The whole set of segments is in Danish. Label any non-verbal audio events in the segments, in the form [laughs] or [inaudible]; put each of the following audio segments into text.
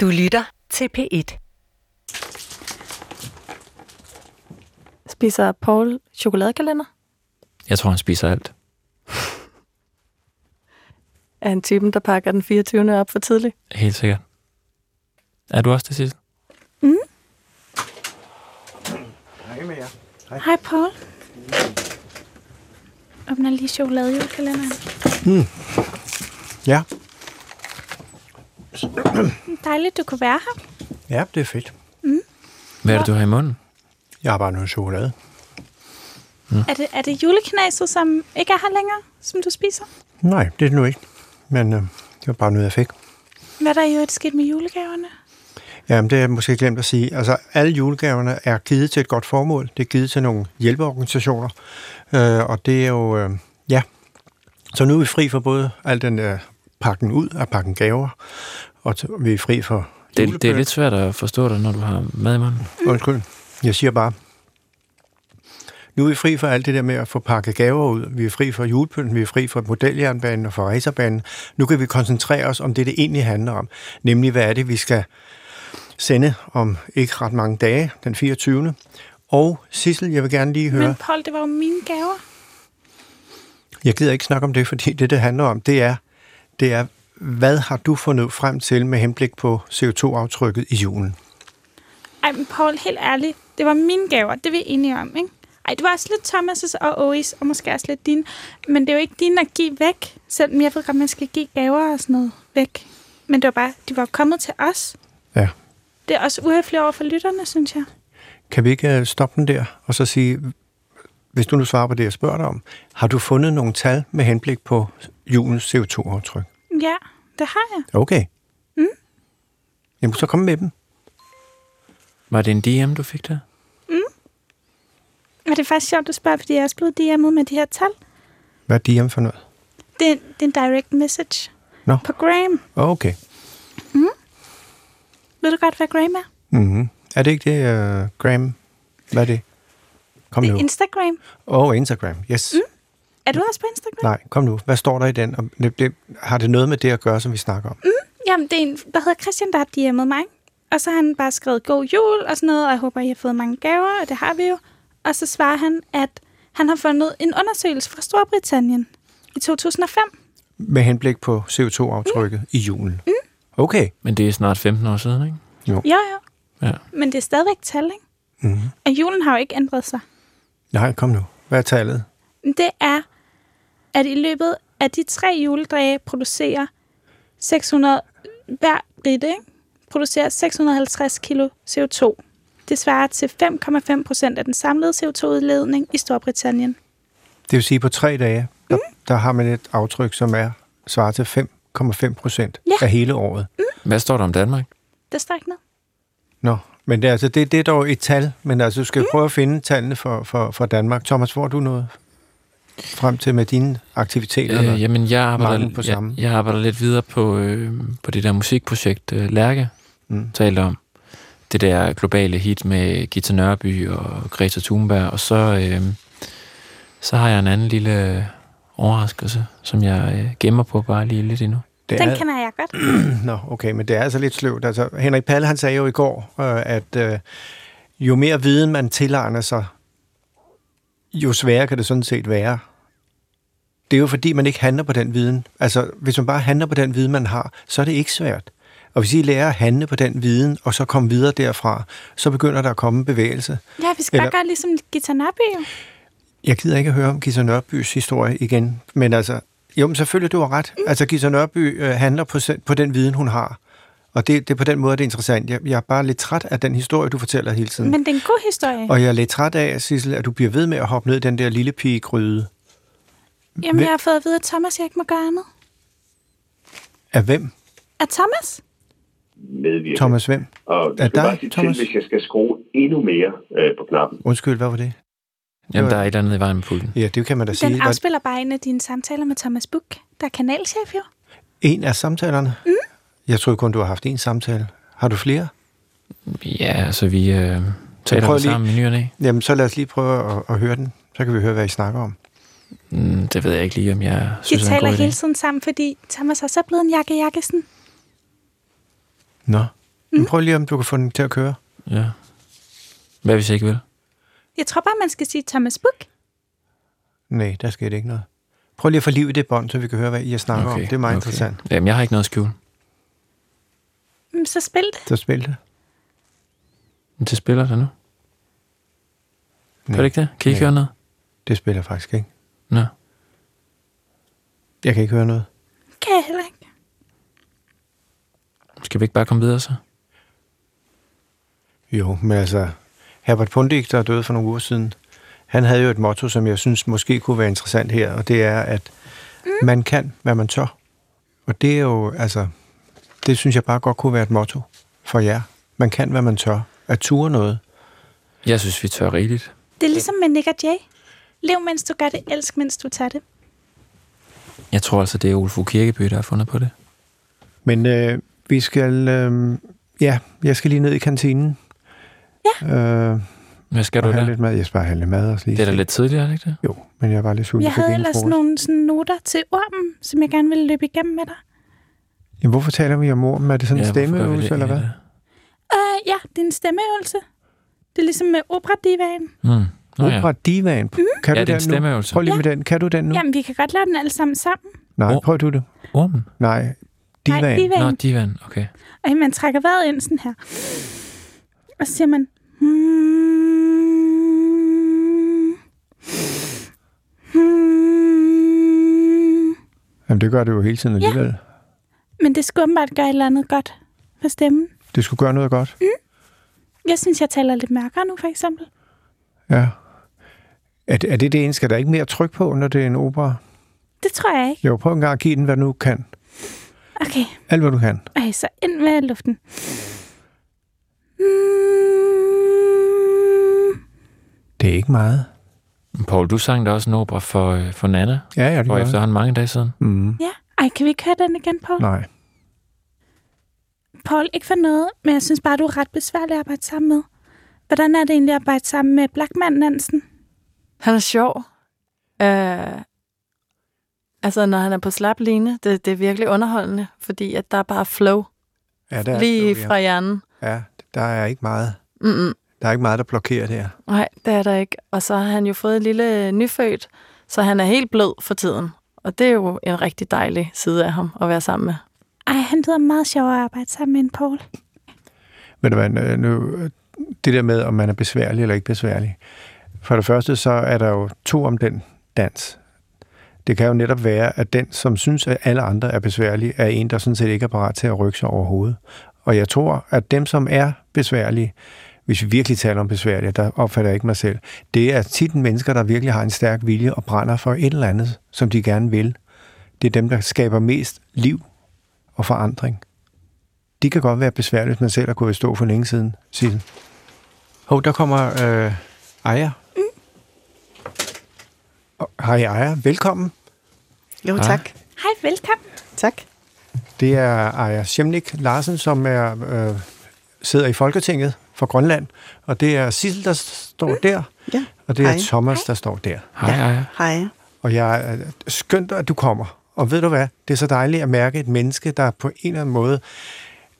Du lytter til P1. Spiser Paul chokoladekalender? Jeg tror, han spiser alt. [laughs] Er han typen, der pakker den 24. op for tidligt? Helt sikkert. Er du også det sidste? Hej med jer. Hej, Paul. Åbner lige chokoladejulekalenderen. Ja. [clears throat] Dejligt, du kunne være her. ja, det er fedt. Hvad er det, du har i munden? Jeg har bare noget chokolade. Er det, er det juleknaset, som ikke er her længere, som du spiser? Nej, det er det nu ikke. Men øh, det var bare noget, jeg fik. Hvad er der jo et skidt med julegaverne? Jamen, det er jeg måske glemt at sige. Altså, alle julegaverne er givet til et godt formål. Det er givet til nogle hjælpeorganisationer. Øh, og det er jo, øh, ja. Så nu er vi fri for både al den der pakken ud af pakken gaver, og t- vi er fri for Det, det er lidt svært at forstå dig, når du har mad i munden. Undskyld. Jeg siger bare, nu er vi fri for alt det der med at få pakket gaver ud. Vi er fri for julepynten, vi er fri for modeljernbanen og for racerbanen. Nu kan vi koncentrere os om det, det egentlig handler om. Nemlig, hvad er det, vi skal sende om ikke ret mange dage, den 24. Og Sissel, jeg vil gerne lige høre... Men Paul, det var jo mine gaver. Jeg gider ikke snakke om det, fordi det, det handler om, det er, det er hvad har du fundet frem til med henblik på CO2-aftrykket i julen? Ej, men Paul, helt ærligt. Det var mine gaver. Det er vi enige om, ikke? Ej, det var også lidt Thomas' og Ois, og måske også lidt din. Men det er jo ikke dine at give væk. Selvom jeg ved godt, man skal give gaver og sådan noget væk. Men det var bare, de var kommet til os. Ja. Det er også uhøfligt over for lytterne, synes jeg. Kan vi ikke øh, stoppe den der, og så sige, hvis du nu svarer på det, jeg spørger dig om, har du fundet nogle tal med henblik på julens CO2-aftryk? Ja, det har jeg. Okay. Mm. Jamen, så kom med dem. Var det en DM, du fik der? Og det er faktisk sjovt at spørge, fordi jeg er også blevet DM'et med de her tal. Hvad er DM for noget? Det er, det er en direct message Nå. på Graham. Okay. Ved du godt, hvad Graham er? Mm-hmm. Er det ikke det, uh, Graham? Hvad er det? Kom Det nu. er Instagram. Åh, oh, Instagram. Yes. Mm. Er du også på Instagram? Nej, kom nu. Hvad står der i den? Og Det, det, har det noget med det at gøre, som vi snakker om? Mm. Jamen, det er en, der hedder Christian, der har DM'et mig. Og så har han bare skrevet god jul og sådan noget, og jeg håber, I har fået mange gaver, og det har vi jo. Og så svarer han, at han har fundet en undersøgelse fra Storbritannien i 2005. Med henblik på CO2-aftrykket mm. i julen. Mm. Okay. Men det er snart 15 år siden, ikke? Jo, jo. Ja. Men det er stadigvæk tal, ikke? Mm. Og julen har jo ikke ændret sig. Nej, kom nu. Hvad er tallet? Det er, at i løbet af de tre juledage producerer 600, hver ritte, ikke? producerer 650 kilo CO2. Det svarer til 5,5 procent af den samlede CO2-udledning i Storbritannien. Det vil sige, på tre dage, der, mm. der har man et aftryk, som er svarer til 5,5 procent Ja. af hele året. Hvad står der om Danmark? Det står ikke ned. Nå, men det, er altså, det, det er dog et tal, men altså, du skal mm. prøve at finde tallene for, for, for Danmark. Thomas, hvor er du noget frem til med dine aktiviteter? Øh, jamen, jeg arbejder, på samme. jeg, jeg arbejder lidt videre på, øh, på det der musikprojekt, øh, Lærke Mm. talte om. Det der globale hit med Gita Nørby og Greta Thunberg. Og så, øh, så har jeg en anden lille overraskelse, som jeg øh, gemmer på bare lige lidt endnu. det Den er, kender jeg godt. [clears throat] Nå, okay, men det er altså lidt sløvt. Altså, Henrik Palle, han sagde jo i går, øh, at øh, jo mere viden man tilegner sig, jo sværere kan det sådan set være. Det er jo fordi, man ikke handler på den viden. Altså, hvis man bare handler på den viden, man har, så er det ikke svært. Og hvis I lærer at handle på den viden, og så komme videre derfra, så begynder der at komme bevægelse. Ja, vi skal Eller- bare gøre ligesom Gita Nørby. Jeg gider ikke at høre om Gita Nørbys historie igen, men altså, jo, men selvfølgelig, du har ret. Altså, Gita Nørby øh, handler på, på den viden, hun har. Og det, det er på den måde, det er interessant. Jeg, jeg er bare lidt træt af den historie, du fortæller hele tiden. Men det er en god historie. Og jeg er lidt træt af, Sissel, at du bliver ved med at hoppe ned i den der lille pige gryde. Jamen, jeg har fået at vide, at Thomas jeg ikke må gøre andet. Af hvem? Er Thomas? medvirke. Thomas hvem? Og Er dig, bare sige Thomas? til, hvis jeg skal skrue endnu mere øh, på knappen. Undskyld, hvad var det? Jamen, der er et eller andet i vejen med pulten. Ja, det kan man da sige. Den afspiller bare en af dine samtaler med Thomas Buch, der er kanalchef jo. en af samtalerne? Mm. Jeg troede kun, du har haft en samtale. Har du flere? Ja, altså vi øh, taler prøv lige- sammen i ny og næ. Jamen, så lad os lige prøve at, at høre den. Så kan vi høre, hvad I snakker om. Mm, det ved jeg ikke lige, om jeg De synes er en taler hele tiden sammen, fordi Thomas er så blevet en Jakke Jakkesen. Nå, Men prøv lige, om du kan få den til at køre. Ja. Hvad hvis jeg ikke vil? Jeg tror bare, man skal sige Thomas Book. Nej, der sker det ikke noget. Prøv lige at få liv i det bånd, så vi kan høre, hvad I snakker okay. om. Det er meget okay. interessant. Jamen, jeg har ikke noget at skjule. Så spil det. Så spil det. Men det spiller det nu. Gør det ikke det? Kan I ikke høre noget? det spiller faktisk ikke. Nå. Jeg kan ikke høre noget. Kan jeg heller ikke. Skal vi ikke bare komme videre så? Jo, men altså, Herbert Pundik, der døde for nogle uger siden, han havde jo et motto, som jeg synes måske kunne være interessant her, og det er, at mm. man kan, hvad man tør. Og det er jo, altså, det synes jeg bare godt kunne være et motto for jer. Man kan, hvad man tør. At ture noget. Jeg synes, vi tør rigeligt. Det er ligesom med Nick og Jay. Lev, mens du gør det. Elsk, mens du tager det. Jeg tror altså, det er Ulf Kirkeby, der har fundet på det. Men øh, vi skal, øh, ja, jeg skal lige ned i kantinen. Ja. Øh, Hvad skal du og have der? lidt mad. Jeg skal bare have lidt mad også lige. Det er da lidt tidligere, er ikke det? Jo, men jeg var lidt sulten. Jeg havde ellers nogle sådan noter til ormen, som jeg gerne ville løbe igennem med dig. Jamen, hvorfor taler vi om ormen? Er det sådan en vi stemmeøvelse, eller hvad? Uh, ja, det er en stemmeøvelse. Det er ligesom med operadivaen. Mm. Nå, ja. Opera Divan. Kan ja, du det er en den nu? stemmeøvelse. Prøv lige Ja. med den. Kan du den nu? Jamen, vi kan godt lave den alle sammen sammen. Nej, Or- prøv du det. Ormen? Nej, Nej, Divan. divaen. Nå, divan, okay. Og man trækker vejret ind sådan her. Og så siger man... Hmm, hmm. Jamen, det gør det jo hele tiden alligevel. Men det skulle åbenbart gøre et eller andet godt for stemmen. Det skulle gøre noget godt. Jeg synes, jeg taler lidt mørkere nu, for eksempel. Ja. Er det, er det det ene? Skal der ikke mere tryk på, når det er en opera? Det tror jeg ikke. Jo, prøv en gang at give den, hvad du nu kan. Okay, Alt, hvad du kan. Ej, så ind med luften. Mm, Det er ikke meget. Paul, du sang da også en opera for, øh, for Nana, Ja, ja, det gør efterhånden mange dage siden. Mm. ja. Ej, kan vi ikke høre den igen, Paul? Nej. Paul, ikke for noget, men jeg synes bare, du er ret besværlig at arbejde sammen med. Hvordan er det egentlig at arbejde sammen med Blackman Nansen? Han er sjov. Øh, altså, når han er på slap line, det, det er virkelig underholdende, fordi at der er bare flow Ja, der er, lige ja. fra hjernen. Ja, der er ikke meget. Mm-mm. Der er ikke meget, der blokerer der. Nej, det er der ikke. Og så har han jo fået et lille nyfødt, så han er helt blød for tiden. Og det er jo en rigtig dejlig side af ham at være sammen med. Ej, han lyder meget sjov at arbejde sammen med en Paul. Men hvad, øh, nu, det der med, om man er besværlig eller ikke besværlig. For det første, så er der jo to om den dans. Det kan jo netop være, at den, som synes, at alle andre er besværlige, er en, der sådan set ikke er parat til at rykke sig overhovedet. Og jeg tror, at dem, som er besværlige, hvis vi virkelig taler om besværlige, der opfatter jeg ikke mig selv, det er tit mennesker, der virkelig har en stærk vilje og brænder for et eller andet, som de gerne vil. Det er dem, der skaber mest liv og forandring. De kan godt være besværlige, hvis man selv har gået i stå for længe siden, Sissel. Hov, der kommer øh, Aya. Mm. Hej Aya, velkommen. Jo, tak. Hej, velkommen. Tak. Det er Aya Schemnik Larsen, som er, øh, sidder i Folketinget for Grønland. Og det er Sissel, der står der. Ja. Og det er Hej. Thomas, der står der. Hej, hej. Hej. Og jeg er skønt, at du kommer. Og ved du hvad? Det er så dejligt at mærke et menneske, der på en eller anden måde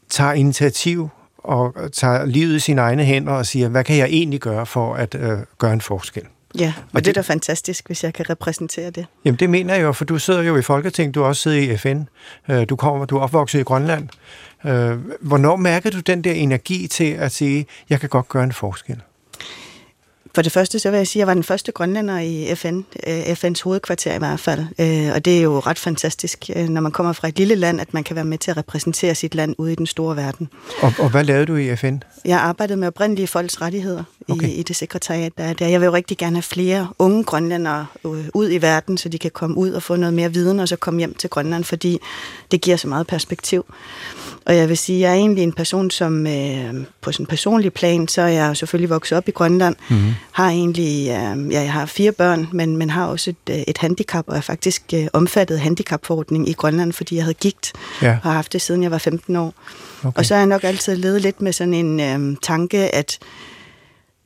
tager initiativ og tager livet i sine egne hænder og siger, hvad kan jeg egentlig gøre for at øh, gøre en forskel? Ja, og, Og det er det- da fantastisk, hvis jeg kan repræsentere det. Jamen det mener jeg jo, for du sidder jo i Folketinget, du har også siddet i FN, øh, du, kommer, du er opvokset i Grønland. Øh, Hvornår mærker du den der energi til at sige, jeg kan godt gøre en forskel? For det første, så vil jeg sige, at jeg var den første grønlænder i FN, øh, FN's hovedkvarter i hvert fald. Øh, Og det er jo ret fantastisk, øh, når man kommer fra et lille land, at man kan være med til at repræsentere sit land ude i den store verden. Og, og hvad lavede du i FN? Jeg arbejdede med oprindelige folks rettigheder Okay. i, i det sekretariat, der er der. Jeg vil jo rigtig gerne have flere unge grønlændere ud i verden, så de kan komme ud og få noget mere viden, og så komme hjem til Grønland, fordi det giver så meget perspektiv. Og jeg vil sige, jeg er egentlig en person, som øh, på sådan en personlig plan, så er jeg selvfølgelig vokset op i Grønland, mm-hmm. Har egentlig, øh, ja, jeg har fire børn, men, men har også et, øh, et handicap, og er faktisk øh, omfattet af handicapforordning i Grønland, fordi jeg havde gigt, Ja. og har haft det siden jeg var 15 år. Okay. Og så har jeg nok altid levet lidt med sådan en øhm, tanke, at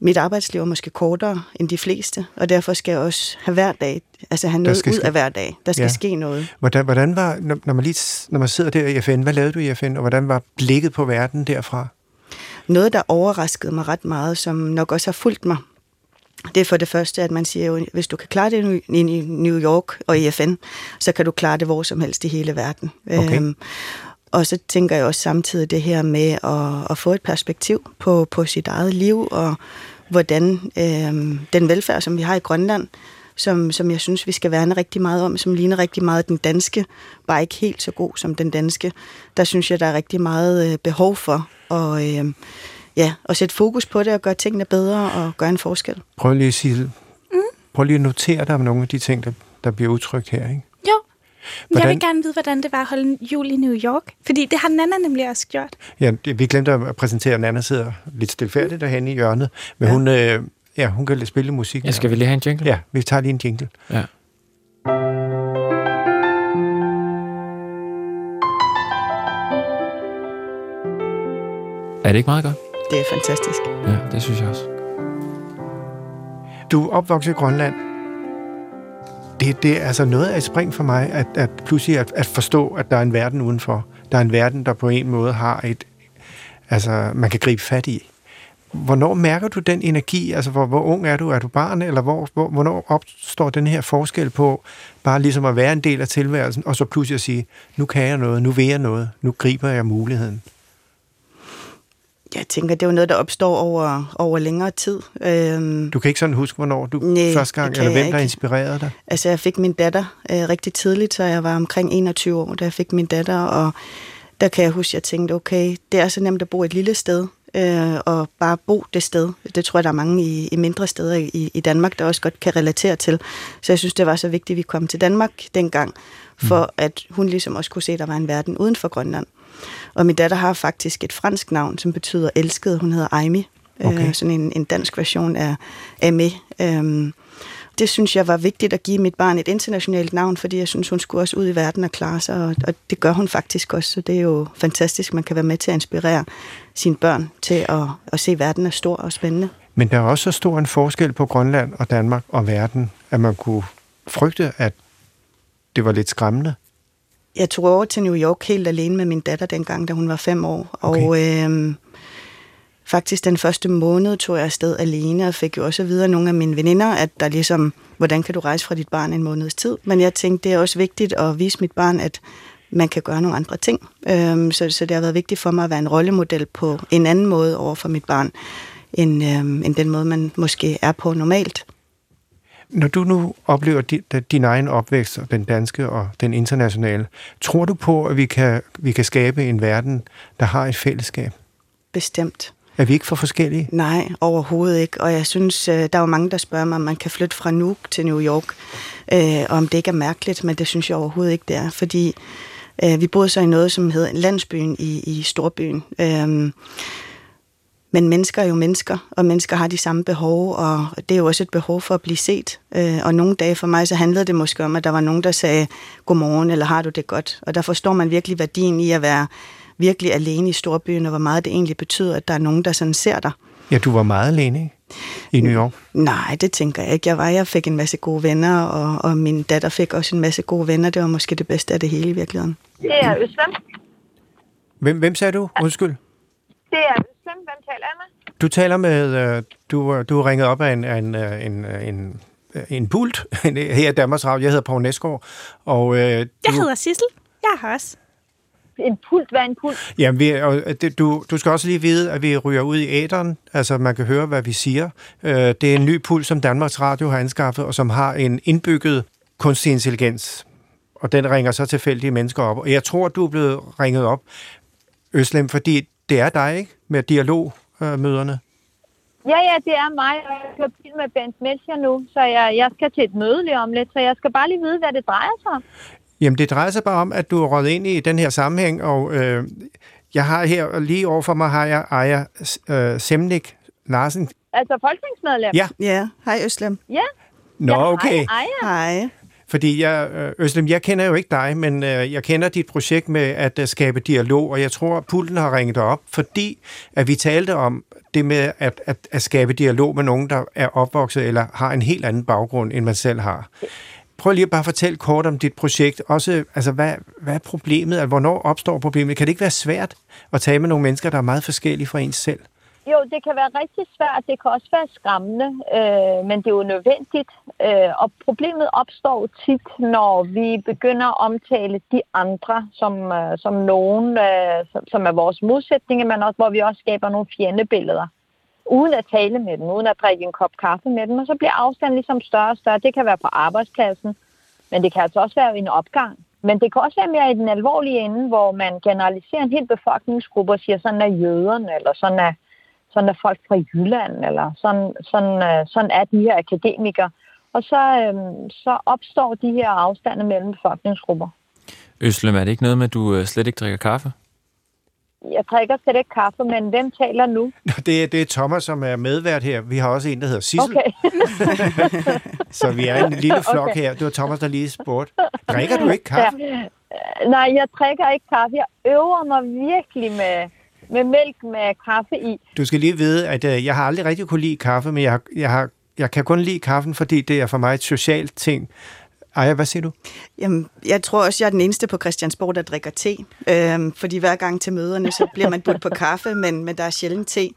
mit arbejdsliv er måske kortere end de fleste, og derfor skal jeg også have hver dag, altså have noget ud ske- af hver dag. Der skal Ja. ske noget. Hvordan, hvordan var, når, når, man lige, når man sidder der i FN, hvad lavede du i FN, og hvordan var blikket på verden derfra? noget, der overraskede mig ret meget, som nok også har fulgt mig, det er for det første, at man siger jo, hvis du kan klare det i New York og i FN, så kan du klare det hvor som helst i hele verden. Okay. Øhm, og så tænker jeg også samtidig det her med at, at få et perspektiv på, på sit eget liv, og hvordan øhm, den velfærd, som vi har i Grønland, som, som jeg synes, vi skal værne rigtig meget om, som ligner rigtig meget den danske, bare ikke helt så god som den danske. Der synes jeg, der er rigtig meget øh, behov for at, øh, ja, at sætte fokus på det og gøre tingene bedre og gøre en forskel. Prøv lige at sige, mm. prøv lige at notere dig nogle af de ting, der, der bliver udtrykt her, ikke? Jo. Hvordan- Jeg vil gerne vide, hvordan det var at holde jul i New York. Fordi det har Nana nemlig også gjort. Ja, vi glemte at præsentere, at Nana sidder lidt stilfærdigt derhenne i hjørnet, men Ja. hun, øh, ja, hun kan spille musik. Ja, skal vi lige have en jingle? Ja, vi tager lige en jingle. ja. Er det ikke meget godt? Det er fantastisk. Ja, det synes jeg også. Du er opvokset i Grønland. Det, det er altså noget af et spring for mig, at, at pludselig at, at forstå, at der er en verden udenfor. Der er en verden, der på en måde har et, altså man kan gribe fat i. Hvornår mærker du den energi? Altså, hvor, hvor ung er du? Er du barn? Eller hvor, hvor, hvornår opstår den her forskel på bare ligesom at være en del af tilværelsen, og så pludselig at sige, nu kan jeg noget, nu vil jeg noget, nu griber jeg muligheden. Jeg tænker, det er jo noget, der opstår over, over længere tid. Øhm, Du kan ikke sådan huske, hvornår du Nej, første gang, eller hvem der inspirerede dig? Altså, jeg fik min datter øh, rigtig tidligt, så jeg var omkring 21 år, da jeg fik min datter, og der kan jeg huske, at jeg tænkte, okay, det er så nemt at bo et lille sted, øh, og bare bo det sted. Det tror jeg, der er mange i, i mindre steder i, i Danmark, der også godt kan relatere til. Så jeg synes, det var så vigtigt, at vi kom til Danmark dengang, for mm. at hun ligesom også kunne se, at der var en verden uden for Grønland. Og min datter har faktisk et fransk navn, som betyder elsket. Hun hedder Aimi. Okay. Øh, sådan en, en dansk version af Aimé. Øhm, det synes jeg var vigtigt at give mit barn et internationalt navn, fordi jeg synes, hun skulle også ud i verden og klare sig, og, og det gør hun faktisk også, så det er jo fantastisk, man kan være med til at inspirere sine børn til at, at se, at verden er stor og spændende. Men der er også så stor en forskel på Grønland og Danmark og verden, at man kunne frygte, at det var lidt skræmmende. Jeg tog over til New York helt alene med min datter dengang, da hun var fem år, og øhm, faktisk den første måned tog jeg afsted alene, og fik jo også at vide af nogle af mine veninder, at der ligesom, hvordan kan du rejse fra dit barn en måneds tid? Men jeg tænkte, det er også vigtigt at vise mit barn, at man kan gøre nogle andre ting. Øhm, så, så det har været vigtigt for mig at være en rollemodel på en anden måde over for mit barn, end, øhm, end den måde, man måske er på normalt. Når du nu oplever din, din egen opvækst, og den danske og den internationale, tror du på, at vi kan, vi kan skabe en verden, der har et fællesskab? Bestemt. Er vi ikke for forskellige? Nej, overhovedet ikke. Og jeg synes, øh, der er jo mange, der spørger mig, om man kan flytte fra Nuuk til New York, øh, og om det ikke er mærkeligt, men det synes jeg overhovedet ikke, det er. Fordi øh, vi boede så i noget, som hedder landsbyen i, i storbyen. Øh, men mennesker er jo mennesker, og mennesker har de samme behov, og det er jo også et behov for at blive set. Øh, og nogle dage for mig, så handlede det måske om, at der var nogen, der sagde, godmorgen, eller har du det godt? Og der forstår man virkelig værdien i at være virkelig alene i storbyen, og hvor meget det egentlig betyder, at der er nogen, der sådan ser dig. Ja, du var meget alene, ikke? I New York. Nej, det tænker jeg ikke. Jeg var, jeg fik en masse gode venner, og, og min datter fik også en masse gode venner. Det var måske det bedste af det hele i virkeligheden. Det er Øslem. Hvem, hvem sagde du? Undskyld. Det er Øslem. Hvem taler med? Du taler med, øh, du, øh, du er ringet op af en, af en, øh, en, en, en pult [laughs] her i Danmarks Radio. Jeg hedder Poul Næsgaard, og øh, Jeg du, hedder Sissel. Jeg har også. En pult. Hvad er en pult? Jamen, vi, og det, du, du skal også lige vide, at vi ryger ud i æderen, altså man kan høre, hvad vi siger. Øh, det er en ny pult, som Danmarks Radio har anskaffet, og som har en indbygget kunstig intelligens. Og den ringer så tilfældige mennesker op. Og jeg tror, du er blevet ringet op, Øslem, fordi det er dig, ikke? Med dialogmøderne. Ja, ja, det er mig, og jeg kører bil med Bent Melcher nu, så jeg, jeg skal til et møde lige om lidt, så jeg skal bare lige vide, hvad det drejer sig om. Jamen, det drejer sig bare om, at du er røget ind i den her sammenhæng, og øh, jeg har her, lige overfor mig har jeg Aya øh, Semnik Larsen. Altså folketingsmedlem? Ja. Ja, hej Øslem. Ja. Nå, ja, okay. Hej, Aya. Hej. Fordi jeg, øh, Øslem, jeg kender jo ikke dig, men øh, jeg kender dit projekt med at øh, skabe dialog, og jeg tror, at pulten har ringet dig op, fordi at vi talte om det med at, at, at skabe dialog med nogen, der er opvokset eller har en helt anden baggrund, end man selv har. Prøv lige at bare fortælle kort om dit projekt. Også, altså, hvad, hvad er problemet? Altså, hvornår opstår problemet? Kan det ikke være svært at tale med nogle mennesker, der er meget forskellige fra ens selv? Jo, det kan være rigtig svært. Det kan også være skræmmende, øh, men det er jo nødvendigt. Øh, og problemet opstår tit, når vi begynder at omtale de andre som, øh, som nogen, øh, som, som er vores modsætninger, men også hvor vi også skaber nogle fjendebilleder. Uden at tale med dem, uden at drikke en kop kaffe med dem, og så bliver afstanden ligesom større og større. Det kan være på arbejdspladsen, men det kan altså også være i en opgang. Men det kan også være mere i den alvorlige ende, hvor man generaliserer en hel befolkningsgruppe og siger, sådan er jøderne, eller sådan er sådan er folk fra Jylland, eller sådan, sådan, øh, sådan er de her akademikere. Og så, øh, så opstår de her afstande mellem befolkningsgrupper. Øslem, er det ikke noget med, at du øh, slet ikke drikker kaffe? Jeg drikker slet ikke kaffe, men hvem taler nu? [laughs] Det er, det er Thomas, som er medvært her. Vi har også en, der hedder Sissel. Okay. [laughs] Så vi er en lille flok Okay. her. Det var Thomas, der lige spurgte. Drikker du ikke kaffe? Ja. Nej, jeg drikker ikke kaffe. Jeg øver mig virkelig med, med mælk med kaffe i. Du skal lige vide, at øh, jeg har aldrig rigtig kunne lide kaffe, men jeg, har, jeg, har, jeg kan kun lide kaffen, fordi det er for mig et socialt ting. Ej, hvad siger du? Jamen, jeg tror også, jeg er den eneste på Christiansborg, der drikker te. Øhm, fordi hver gang til møderne, så bliver man budt på kaffe, men, men der er sjældent te.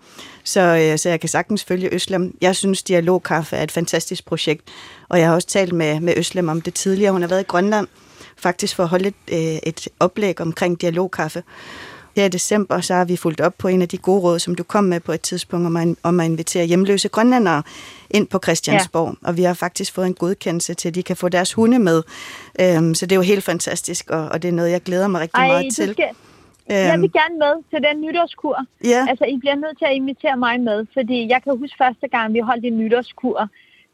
Så, øh, så jeg kan sagtens følge Øslem. Jeg synes, Dialogkaffe er et fantastisk projekt. Og jeg har også talt med, med Øslem om det tidligere. Hun har været i Grønland faktisk for at holde et, øh, et oplæg omkring Dialogkaffe. Her i december, så har vi fulgt op på en af de gode råd, som du kom med på et tidspunkt, om at, om at invitere hjemløse grønlændere ind på Christiansborg. Ja. Og vi har faktisk fået en godkendelse til, at de kan få deres hunde med. Øhm, så det er jo helt fantastisk, og, og det er noget, jeg glæder mig rigtig Ej, meget til. skal, jeg Øhm, vil gerne med til den nytårskur. ja, Altså, I bliver nødt til at invitere mig med, fordi jeg kan huske første gang, vi holdt en nytårskur,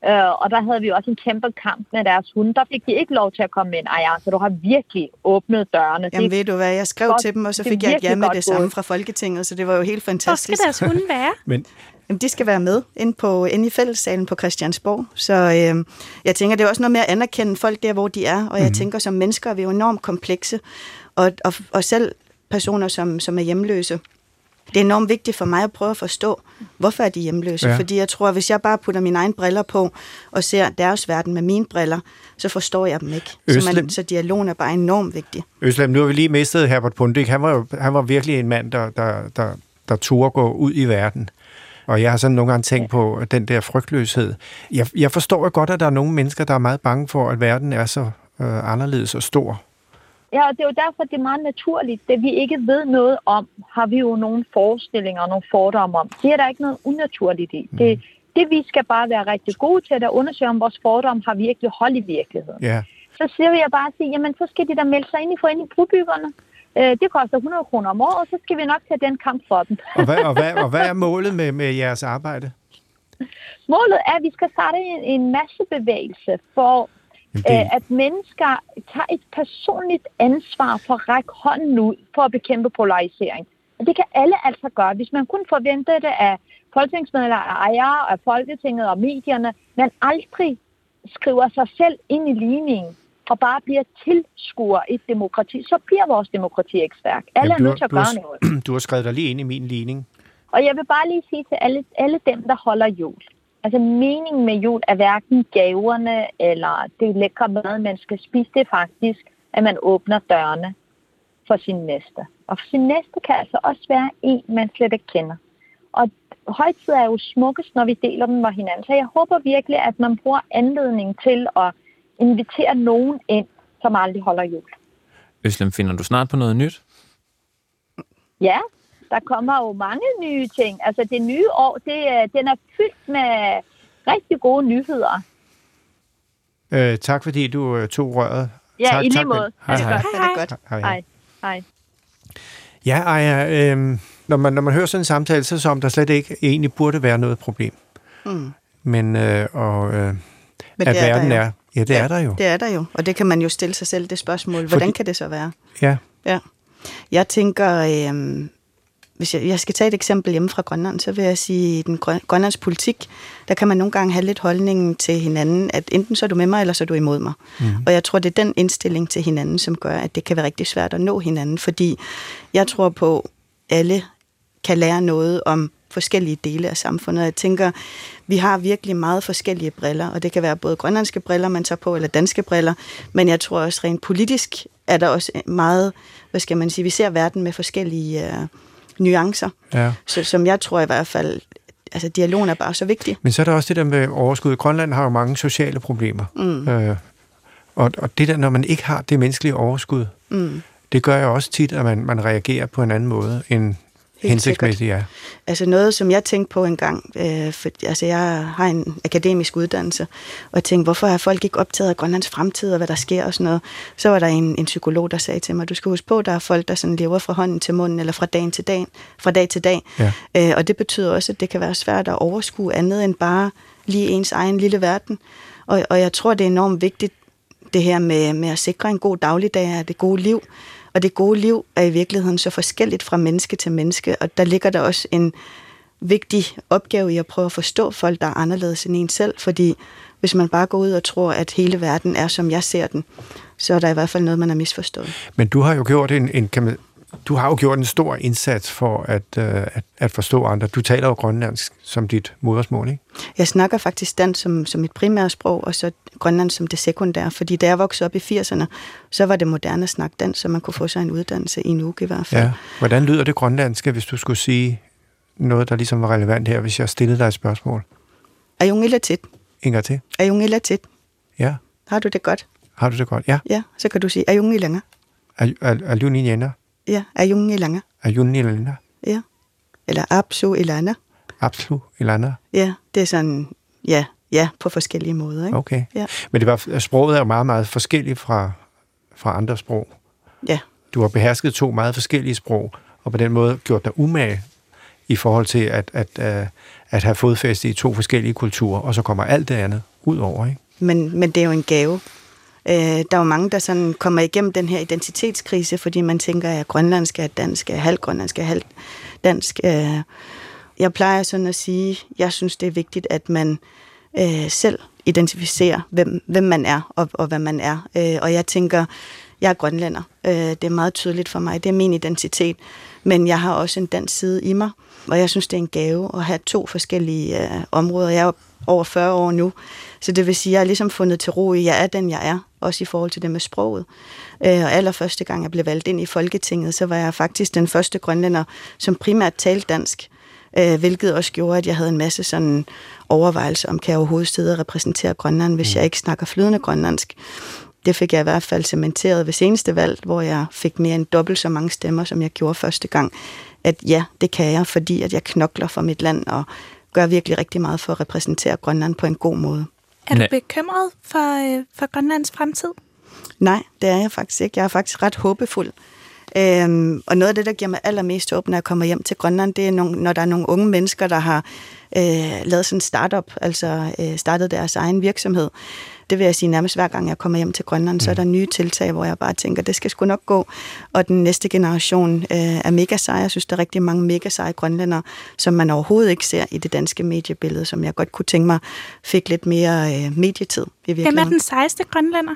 øh, og der havde vi også en kæmpe kamp med deres hunde. Der fik de ikke lov til at komme ind. Ej, altså, du har virkelig åbnet dørene. jamen det, ved du hvad, jeg skrev godt. til dem, og så fik jeg et ja med det samme fra Folketinget, så det var jo helt Hvor skal fantastisk. deres hunde være? Men Jamen, de skal være med ind, på, ind i fællessalen på Christiansborg. Så øh, jeg tænker, det er også noget med at anerkende folk der, hvor de er. Og jeg Mhm. tænker, som mennesker er vi jo enormt komplekse. Og, og, og selv personer, som, som er hjemløse, det er enormt vigtigt for mig at prøve at forstå, hvorfor er de hjemløse. Ja. Fordi jeg tror, at hvis jeg bare putter mine egne briller på og ser deres verden med mine briller, så forstår jeg dem ikke. Så, Øslem. man, så dialogen er bare enormt vigtig. Øslem, nu har vi lige mistet Herbert Pundik. Han var, han var virkelig en mand, der, der, der, der turde gå ud i verden. Og jeg har sådan nogle gange tænkt på den der frygtløshed. Jeg, jeg forstår jo godt, at der er nogle mennesker, der er meget bange for, at verden er så øh, anderledes og stor. Ja, og det er jo derfor, det er meget naturligt. Det vi ikke ved noget om, har vi jo nogle forestillinger og nogle fordomme om. Det er der ikke noget unaturligt i. Det, det vi skal bare være rigtig gode til, at undersøge, om vores fordomme har virkelig hold i virkeligheden. Ja. Så siger jeg bare sige, jamen så skal de da melde sig ind i Foreningen Brobyggerne. Øh, det koster 100 kroner om året, og så skal vi nok tage den kamp for dem. Og hvad, og hvad, og hvad er [laughs] målet med, med jeres arbejde? Målet er, at vi skal starte en, en massebevægelse for, Jamen, det- øh, at mennesker tager et personligt ansvar for at række hånden ud for at bekæmpe polarisering. Og det kan alle altså gøre, hvis man kun forventer det af folketingsmedlemmer, af ejere, af Folketinget og medierne, men aldrig skriver sig selv ind i ligningen og bare bliver tilskuer i et demokrati, så bliver vores demokrati ikke stærkt. Alle Jamen, er nødt til at gøre har- noget. [clears throat] Du har skrevet dig lige ind i min ligning. Og jeg vil bare lige sige til alle, alle dem, der holder jul. Altså meningen med jul er hverken gaverne eller det lækre mad, man skal spise. Det er faktisk, at man åbner dørene for sin næste. Og for sin næste kan altså også være en, man slet ikke kender. Og højtid er jo smukkest, når vi deler dem med hinanden. Så jeg håber virkelig, at man bruger anledning til at invitere nogen ind, som aldrig holder jul. Øslem, finder du snart på noget nyt? Ja, der kommer jo mange nye ting. Altså det nye år, det, er- den er fyldt med rigtig gode nyheder. Øh, tak fordi du øh, tog røret. Ja, tak, i lige tak, måde. Hej, Det er hej. godt. Det er godt. Hej, hej. Ja, Aya, øh, når, man, når man hører sådan en samtale, så er det som, der slet ikke egentlig burde være noget problem. Mm. Men, øh, og, øh, Men at det er der verden jo. er... Ja, det er der jo. Det er der jo, og det kan man jo stille sig selv det spørgsmål. Hvordan Fordi- kan det så være? Ja. Ja. Jeg tænker, øh, hvis jeg, jeg skal tage et eksempel hjemme fra Grønland, så vil jeg sige, i den grøn, grønlands politik, der kan man nogle gange have lidt holdningen til hinanden, at enten så er du med mig, eller så er du imod mig. Mm. Og jeg tror, det er den indstilling til hinanden, som gør, at det kan være rigtig svært at nå hinanden, fordi jeg tror på, at alle kan lære noget om forskellige dele af samfundet. Jeg tænker, vi har virkelig meget forskellige briller, og det kan være både grønlandske briller, man tager på, eller danske briller, men jeg tror også rent politisk er der også meget, hvad skal man sige, vi ser verden med forskellige, øh, nuancer, Ja. så, som jeg tror i hvert fald, altså dialogen er bare så vigtig. Men så er der også det der med overskud. Grønland har jo mange sociale problemer. Mm. Øh, og, og det der, når man ikke har det menneskelige overskud, Mm. det gør jo også tit, at man, man reagerer på en anden måde end hensigtsmæssigt er. Altså noget, som jeg tænkte på en gang, øh, for, altså jeg har en akademisk uddannelse, og jeg tænkte, hvorfor er folk ikke optaget af Grønlands fremtid og hvad der sker og sådan noget. Så var der en, en psykolog, der sagde til mig, du skal huske på, der er folk, der sådan lever fra hånden til munden, eller fra dag til dag, fra dag til dag. Ja. Øh, og det betyder også, at det kan være svært at overskue andet end bare lige ens egen lille verden. Og, og jeg tror, det er enormt vigtigt, det her med, med at sikre en god dagligdag af det gode liv. Og det gode liv er i virkeligheden så forskelligt fra menneske til menneske, og der ligger der også en vigtig opgave i at prøve at forstå folk, der er anderledes end en selv, fordi hvis man bare går ud og tror, at hele verden er, som jeg ser den, så er der i hvert fald noget, man har misforstået. Men du har jo gjort en, en kan man, du har jo gjort en stor indsats for at, øh, at, at forstå andre. Du taler jo grønlandsk som dit modersmål, ikke? Jeg snakker faktisk dansk som, som mit primære sprog, og så grønlandsk som det sekundære, fordi da jeg voksede op i 80'erne, så var det moderne at snakke dansk, så man kunne få sig en uddannelse i en uge i hvert fald. Ja. Hvordan lyder det grønlandske, hvis du skulle sige noget, der ligesom var relevant her, hvis jeg stillede dig et spørgsmål? Ayungila tit. En gang til. Ayungila tit. Ja. Har du det godt? Har du det godt? Ja. Ja, så kan du sige Ayungilanga. Aljuni Jena. Ja, Ayungilanga. Aljuni Jena. Ja. Eller Apsu Ilana. Apslu Ilana. Ja, det er sådan, ja, ja, på forskellige måder. Ikke? Okay. Ja. Men det var, sproget er meget, meget forskelligt fra, fra andre sprog. Ja. Du har behersket to meget forskellige sprog, og på den måde gjort dig umage i forhold til at, at, at, at have fodfæste i to forskellige kulturer, og så kommer alt det andet ud over, ikke? Men, men det er jo en gave. Øh, der er jo mange, der sådan kommer igennem den her identitetskrise, fordi man tænker, at grønlandsk er dansk, er halvgrønlandsk er halv dansk. Øh, jeg plejer sådan at sige, jeg synes, det er vigtigt, at man øh, selv identificerer, hvem, hvem man er og, og hvad man er. Øh, og jeg tænker, jeg er grønlænder. Øh, det er meget tydeligt for mig. Det er min identitet. Men jeg har også en dansk side i mig, og jeg synes, det er en gave at have to forskellige øh, områder. Jeg er over 40 år nu, så det vil sige, at jeg har ligesom fundet til ro i, at jeg er den, jeg er, også i forhold til det med sproget. Øh, og allerførste gang, jeg blev valgt ind i Folketinget, så var jeg faktisk den første grønlænder, som primært talte dansk øh, hvilket også gjorde, at jeg havde en masse sådan overvejelser om, kan jeg overhovedet sidde og repræsentere Grønland, hvis jeg ikke snakker flydende grønlandsk. Det fik jeg i hvert fald cementeret ved seneste valg, hvor jeg fik mere end dobbelt så mange stemmer, som jeg gjorde første gang. At ja, det kan jeg, fordi at jeg knokler for mit land og gør virkelig rigtig meget for at repræsentere Grønland på en god måde. Er du Nej. bekymret for, øh, for Grønlands fremtid? Nej, det er jeg faktisk ikke. Jeg er faktisk ret håbefuld. Øhm, og noget af det, der giver mig allermest håb, når jeg kommer hjem til Grønland, det er, nogle, når der er nogle unge mennesker, der har øh, lavet sådan en startup, altså øh, startet deres egen virksomhed. Det vil jeg sige nærmest hver gang, jeg kommer hjem til Grønland, så er der nye tiltag, hvor jeg bare tænker, det skal sgu nok gå. Og den næste generation øh, er mega seje. Jeg synes, der er rigtig mange mega seje grønlændere, som man overhovedet ikke ser i det danske mediebillede, som jeg godt kunne tænke mig fik lidt mere øh, medietid i Hvem er den sejeste grønlænder?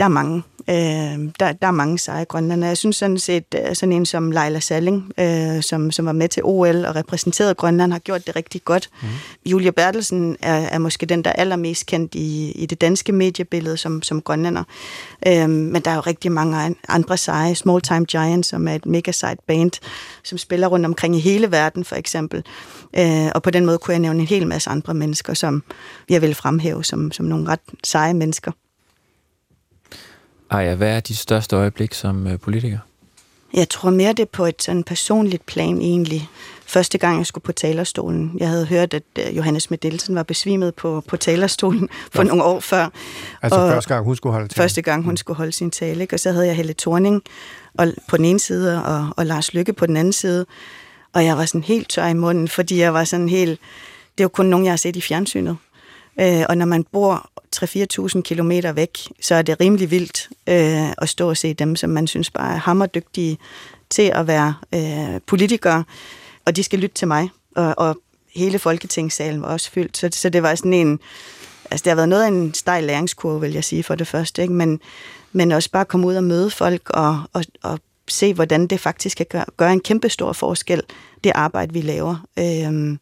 Der er mange. Øh, der, der er mange seje grønlænder. Jeg synes sådan set, øh, sådan en som Leila Salling, øh, som, som var med til OL og repræsenterede Grønland, har gjort det rigtig godt. Mm. Julia Bertelsen er, er måske den, der er allermest kendt i, i det danske mediebillede som, som grønlænder. Øh, men der er jo rigtig mange an- andre seje. Small Time Giant, som er et mega sejt band, som spiller rundt omkring i hele verden, for eksempel. Øh, og på den måde kunne jeg nævne en hel masse andre mennesker, som jeg vil fremhæve som, som nogle ret seje mennesker. Ej, hvad er dit største øjeblik som øh, politiker? Jeg tror mere, det på et sådan personligt plan egentlig. Første gang, jeg skulle på talerstolen. Jeg havde hørt, at øh, Johannes Medelsen var besvimet på, på talerstolen [laughs] for Nå. nogle år før. Altså Og- første gang, hun skulle holde til. Første gang, hun skulle holde sin tale. Ikke? Og så havde jeg Helle Thorning og, på den ene side, og, og Lars Lykke på den anden side. Og jeg var sådan helt tør i munden, fordi jeg var sådan helt... Det er jo kun nogen, jeg har set i fjernsynet. Øh, og når man bor 3-4.000 kilometer væk, så er det rimelig vildt øh, at stå og se dem, som man synes bare er hammerdygtige til at være øh, politikere. Og de skal lytte til mig. Og, og hele Folketingssalen var også fyldt. Så, så det var sådan en... Altså, det har været noget af en stejl læringskurve, vil jeg sige, for det første. Ikke? Men, men også bare komme ud og møde folk og, og, og se, hvordan det faktisk kan gøre, gøre en kæmpe stor forskel, det arbejde, vi laver. Øhm,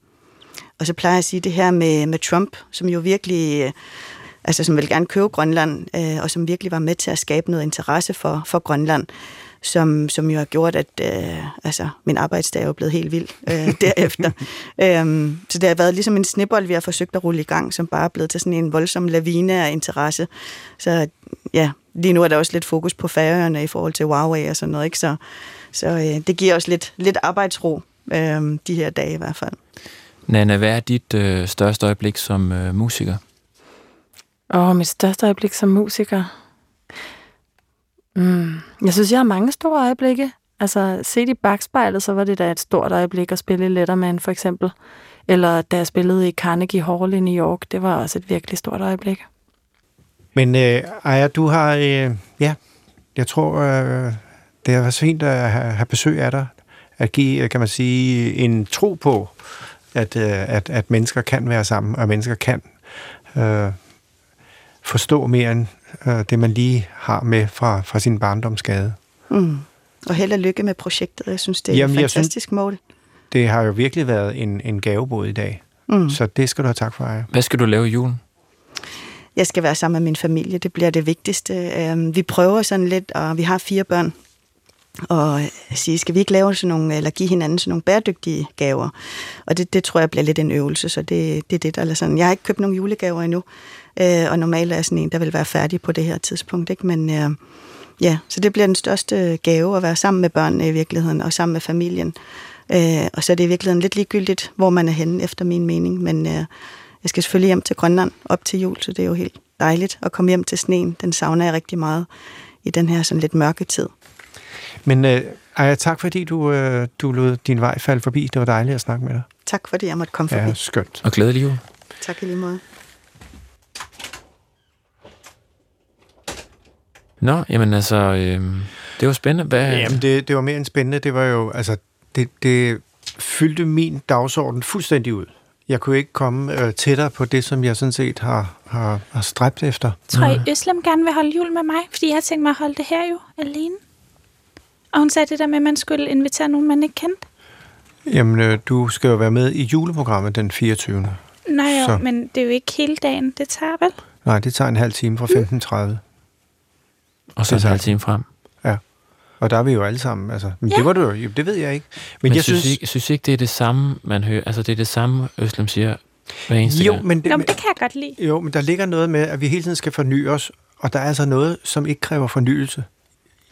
og så plejer jeg at sige det her med, med Trump, som jo virkelig, altså som vil gerne købe Grønland, øh, og som virkelig var med til at skabe noget interesse for, for Grønland. som, som jo har gjort, at øh, altså, min arbejdsdag er jo blevet helt vild øh, [laughs] derefter. øhm, så det har været ligesom en snibbold, vi har forsøgt at rulle i gang, som bare er blevet til sådan en voldsom lavine af interesse. Så ja, lige nu er der også lidt fokus på færøerne i forhold til Huawei og sådan noget, ikke? Så, så øh, det giver os lidt, lidt arbejdsro øh, de her dage i hvert fald. Nana, hvad er dit øh, største øjeblik som øh, musiker? Åh, oh, mit største øjeblik som musiker. Mm. Jeg synes, jeg har mange store øjeblikke. Altså, set i bagspejlet, så var det da et stort øjeblik at spille i Letterman, for eksempel. Eller da jeg spillede i Carnegie Hall i New York, det var også et virkelig stort øjeblik. Men øh, Aja, du har, øh, ja, jeg tror, øh, det har været fint at have, have besøg af dig. At give, øh, kan man sige, en tro på, at, øh, at, at mennesker kan være sammen, og mennesker kan øh, forstå mere end øh, det, man lige har med fra, fra sin barndomsskade. Mm. Og held og lykke med projektet. Jeg synes, det er Jamen, et fantastisk synes, mål. Det har jo virkelig været en, en gavebod i dag. Mm. Så det skal du have tak for, Aya. Hvad skal du lave i julen? Jeg skal være sammen med min familie. Det bliver det vigtigste. Øhm, vi prøver sådan lidt, og vi har fire børn, og sige, skal vi ikke lave sådan nogle, eller give hinanden sådan nogle bæredygtige gaver? Og det, det tror jeg bliver lidt en øvelse, så det, det er det, der er sådan. Jeg har ikke købt nogen julegaver endnu, øh, og normalt er sådan en, der vil være færdig på det her tidspunkt, ikke? Men øh, ja, så det bliver den største gave at være sammen med børnene i virkeligheden, og sammen med familien. Øh, og så er det i virkeligheden lidt ligegyldigt, hvor man er henne, efter min mening, men øh, jeg skal selvfølgelig hjem til Grønland op til jul, så det er jo helt dejligt at komme hjem til sneen. Den savner jeg rigtig meget i den her sådan lidt mørke tid. Men øh, Aya, tak fordi du, øh, du lod din vej falde forbi. Det var dejligt at snakke med dig. Tak fordi jeg måtte komme forbi. Ja, skønt. Og glædelig jul. Tak i lige måde. Nå, jamen altså, øh, det var spændende. Hvad... Jamen, det, det var mere end spændende. Det var jo, altså, det, det fyldte min dagsorden fuldstændig ud. Jeg kunne ikke komme øh, tættere på det, som jeg sådan set har, har, har stræbt efter. Tror I, Øslem gerne vil holde jul med mig? Fordi jeg har tænkt mig at holde det her jo alene. Og hun sagde det der med, at man skulle invitere nogen, man ikke kendte. Jamen, øh, du skal jo være med i juleprogrammet den 24. Nej, jo, så. men det er jo ikke hele dagen, det tager vel? Nej, det tager en halv time fra 15.30. Mm. Og så en halv time frem. Ja. Og der er vi jo alle sammen. Altså, men ja. det var du jo, det ved jeg ikke. Men, men jeg synes, synes, ikke, synes ikke, det er det samme, man hører. Altså, det er det samme, Øslem siger hver eneste jo, gang. Men det, Nå, men det kan jeg godt lide. Jo, men der ligger noget med, at vi hele tiden skal forny os, og der er altså noget, som ikke kræver fornyelse.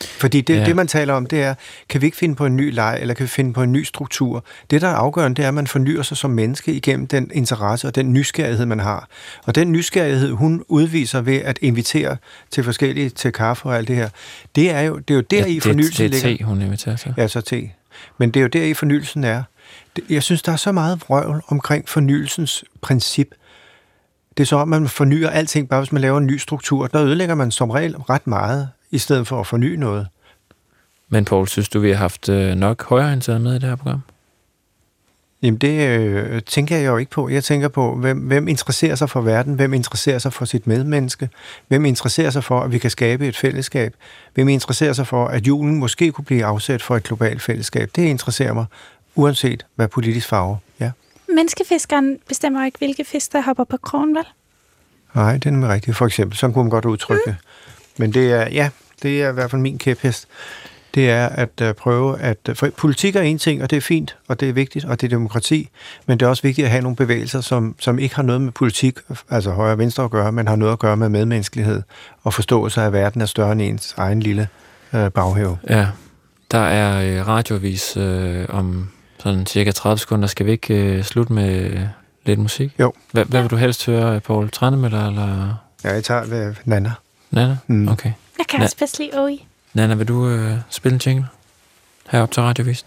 Fordi det, ja. det, man taler om, det er, kan vi ikke finde på en ny leg, eller kan vi finde på en ny struktur? Det, der er afgørende, det er, at man fornyer sig som menneske igennem den interesse og den nysgerrighed, man har. Og den nysgerrighed, hun udviser ved at invitere til forskellige, til kaffe og alt det her, det er jo, det er jo der ja, i fornyelsen ligger. Det er te, hun inviterer til. Ja, så te. Men det er jo der i fornyelsen er. Jeg synes, der er så meget vrøvl omkring fornyelsens princip. Det er så, at man fornyer alting, bare hvis man laver en ny struktur. Der ødelægger man som regel ret meget i stedet for at forny noget. Men Paul, synes du, vi har haft øh, nok højreorienteret med i det her program? Jamen det øh, tænker jeg jo ikke på. Jeg tænker på, hvem, hvem interesserer sig for verden, hvem interesserer sig for sit medmenneske, hvem interesserer sig for, at vi kan skabe et fællesskab, hvem interesserer sig for, at julen måske kunne blive afsat for et globalt fællesskab. Det interesserer mig, uanset hvad politisk farve. Ja. Menneskefiskeren bestemmer ikke, hvilke fisk, der hopper på krogen, vel? Nej, det er nemlig rigtigt. For eksempel, så kunne man godt udtrykke mm. Men det er, ja, det er i hvert fald min kæphest. Det er at uh, prøve at... Uh, for politik er en ting, og det er fint, og det er vigtigt, og det er demokrati, men det er også vigtigt at have nogle bevægelser, som, som ikke har noget med politik, altså højre og venstre at gøre, men har noget at gøre med medmenneskelighed og forståelse af, at verden er større end ens egen lille uh, baghave. Ja, der er uh, radiovis uh, om sådan cirka 30 sekunder. Skal vi ikke uh, slutte med lidt musik? Jo. Hvad, hvad vil du helst høre, Paul? Trænemøller eller... Ja, jeg tager uh, Nana. Nana? Mm. Okay. Jeg kan Na- også bedst lide Oi. Nana, vil du øh, spille en jingle herop til radiovisen?